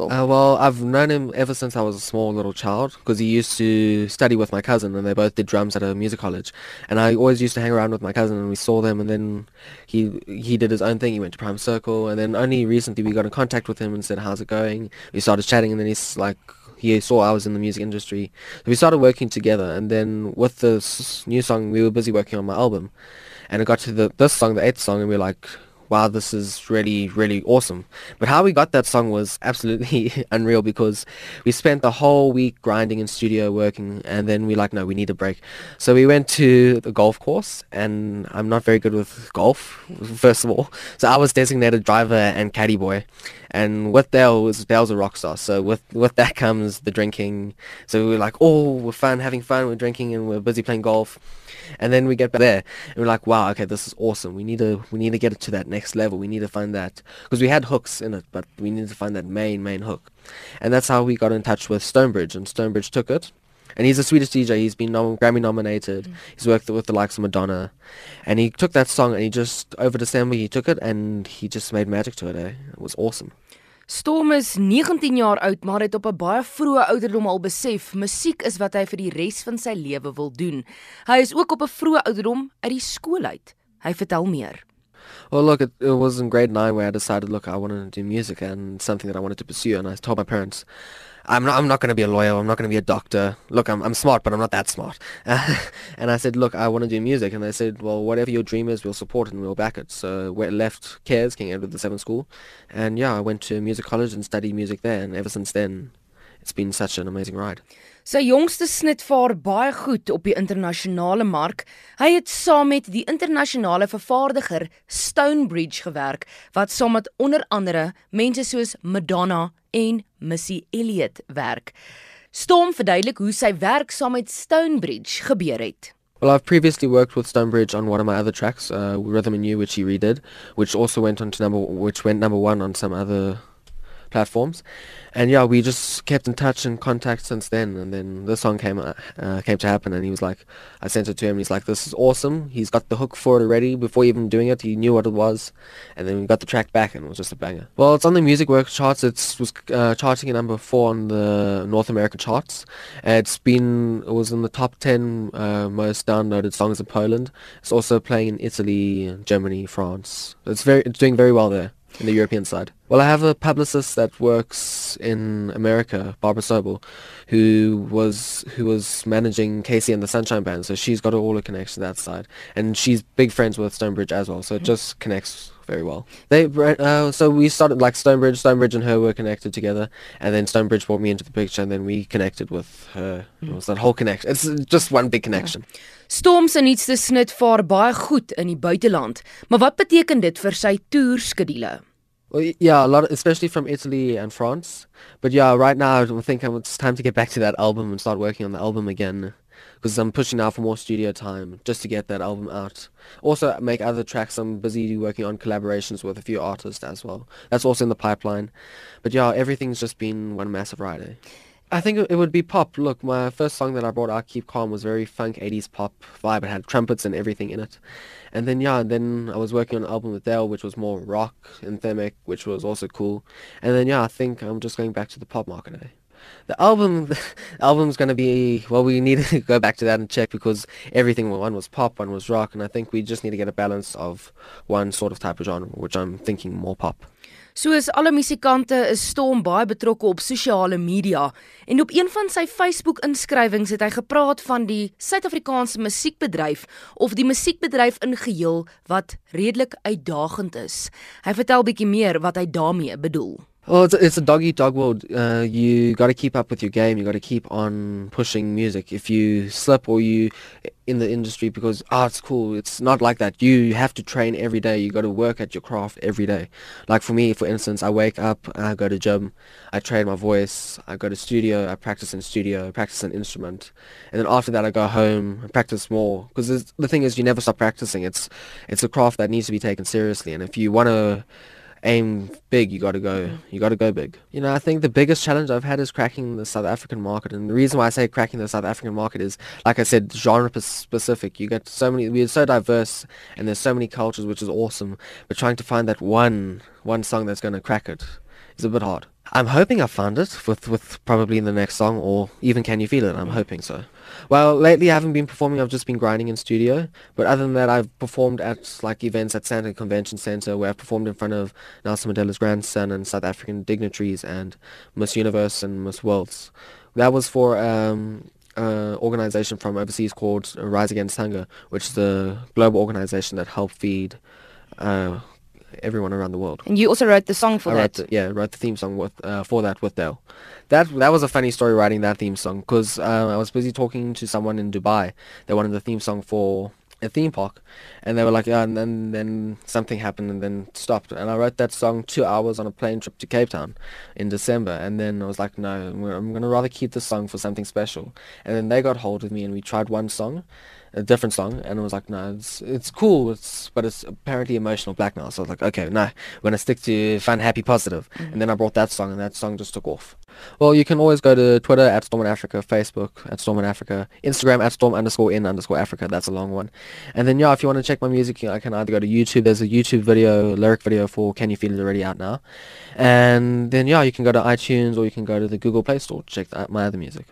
Uh, well, I've known him ever since I was a small little child because he used to study with my cousin and they both did drums at a music college. And I always used to hang around with my cousin and we saw them and then he he did his own thing. He went to Prime Circle and then only recently we got in contact with him and said, how's it going? We started chatting and then he's like, he saw I was in the music industry. So we started working together and then with this new song, we were busy working on my album. And it got to the this song, the eighth song, and we are like, wow, this is really, really awesome. But how we got that song was absolutely unreal because we spent the whole week grinding in studio working and then we like, no, we need a break. So we went to the golf course and I'm not very good with golf, first of all. So I was designated driver and caddy boy. And with Dale was Dale's a rock star. So with with that comes the drinking. So we were like, oh, we're fun, having fun, we're drinking and we're busy playing golf. And then we get back there and we're like, wow, okay, this is awesome. We need to we need to get it to that next level. We need to find that because we had hooks in it, but we needed to find that main main hook. And that's how we got in touch with Stonebridge, and Stonebridge took it. And he's a Swedish DJ. He's been nom- Grammy nominated. Mm. He's worked with the likes of Madonna. And he took that song and he just, over December, he took it and he just made magic to it. Eh? It was awesome. Storm is 19 jaar oud, maar het op 'n baie vroeë ouderdom al besef musiek is wat hy vir die res van sy lewe wil doen. Hy is ook op 'n vroeë ouderdom uit die skool uit. Hy vertel meer. Well, look, it, it was in grade 9 where I decided, look, I wanted to do music and something that I wanted to pursue. And I told my parents, I'm not, I'm not going to be a lawyer. I'm not going to be a doctor. Look, I'm, I'm smart, but I'm not that smart. and I said, look, I want to do music. And they said, well, whatever your dream is, we'll support it and we'll back it. So we left Cares, King Edward VII School. And yeah, I went to music college and studied music there. And ever since then, it's been such an amazing ride. Sy jongste snit vaar baie goed op die internasionale mark. Hy het saam met die internasionale vervaardiger Stonebridge gewerk wat saam met onder andere mense soos Madonna en Missy Elliott werk. Storm verduidelik hoe sy werk saam met Stonebridge gebeur het. Well, I've previously worked with Stonebridge on one of my other tracks, uh, Rhythm and You, which he redid, which also went on to number, which went number one on some other platforms. And yeah, we just kept in touch and contact since then. And then this song came uh, uh, came to happen, and he was like, I sent it to him. He's like, this is awesome. He's got the hook for it already. Before even doing it, he knew what it was. And then we got the track back, and it was just a banger. Well, it's on the Music charts. It was uh, charting at number four on the North American charts. It's been it was in the top ten uh, most downloaded songs in Poland. It's also playing in Italy, Germany, France. It's very it's doing very well there in the European side. Well, I have a publicist that works in America, Barbara Sobel, who was who was managing KC and the Sunshine Band. So she's got all the connections to that side, and she's big friends with Stonebridge as well. So it just connects very well. They uh, so we started like Stonebridge. Stonebridge and her were connected together, and then Stonebridge brought me into the picture, and then we connected with her. It was that whole connection. It's just one big connection. Storms se nuutste snit vaar baie goed in die buiteland, maar wat beteken dit vir sy toerskedule? Well, yeah, a lot, especially from Italy and France. But yeah, right now I think it's time to get back to that album and start working on the album again. Because I'm pushing now for more studio time just to get that album out. Also make other tracks. I'm busy working on collaborations with a few artists as well. That's also in the pipeline. But yeah, everything's just been one massive ride. Eh? I think it would be pop. Look, my first song that I brought out, Keep Calm, was very funk 80s pop vibe. It had trumpets and everything in it. And then, yeah, then I was working on an album with Dale, which was more rock and themic, which was also cool. And then, yeah, I think I'm just going back to the pop market. Eh? The album, the album's to be, well, we need to go back to that and check because everything, one was pop, one was rock, and I think we just need to get a balance of one sort of type of genre, which I'm thinking more pop. Soos alle musikante is Storm baie betrokke op sosiale media en op een van sy Facebook-inskrywings het hy gepraat van die Suid-Afrikaanse musiekbedryf of die musiekbedryf in geheel wat redelik uitdagend is. Hy vertel bietjie meer wat hy daarmee bedoel. Well, it's a, it's a dog eat dog world. Uh, you got to keep up with your game. You got to keep on pushing music. If you slip or you in the industry because oh it's cool, it's not like that. You have to train every day. You got to work at your craft every day. Like for me, for instance, I wake up, I go to gym, I train my voice, I go to studio, I practice in studio, I practice an instrument, and then after that I go home and practice more. Because the thing is, you never stop practicing. It's it's a craft that needs to be taken seriously, and if you want to aim big, you got to go. You got to go big. You know, I think the biggest challenge I've had is cracking the South African market, and the reason why I say cracking the South African market is, like I said, genre specific. You get so many. We're so diverse, and there's so many cultures, which is awesome. But trying to find that one one song that's going to crack it is a bit hard. I'm hoping I found it with, with probably in the next song or even Can You Feel It? I'm hoping so. Well, lately I haven't been performing. I've just been grinding in studio. But other than that, I've performed at like events at Sandton Convention Center where I've performed in front of Nelson Mandela's grandson and South African dignitaries and Miss Universe and Miss Worlds. That was for um, an organization from overseas called Rise Against Hunger, which is the global organization that help feed uh, everyone around the world. And you also wrote the song for I that. the, yeah, wrote the theme song with uh, for that with Dale. That that was a funny story writing that theme song because uh, I was busy talking to someone in Dubai. They wanted the theme song for a theme park, and they were like, yeah, and then then something happened and then stopped. And I wrote that song two hours on a plane trip to Cape Town in December, and then I was like, no, I'm gonna rather keep the song for something special. And then they got hold of me and we tried one song, a different song, and I was like, no, it's it's cool, it's but it's apparently emotional black now. So I was like, okay, no, we're gonna stick to fun, happy, positive. Mm. And then I brought that song, and that song just took off. Well, you can always go to Twitter at Storm in Africa, Facebook at Storm in Africa, Instagram at Storm underscore in underscore Africa. That's a long one. And then yeah, if you want to check my music, I can either go to YouTube. There's a YouTube video, lyric video for Can You Feel It already out now. And then yeah, you can go to iTunes or you can go to the Google Play Store to check out my other music.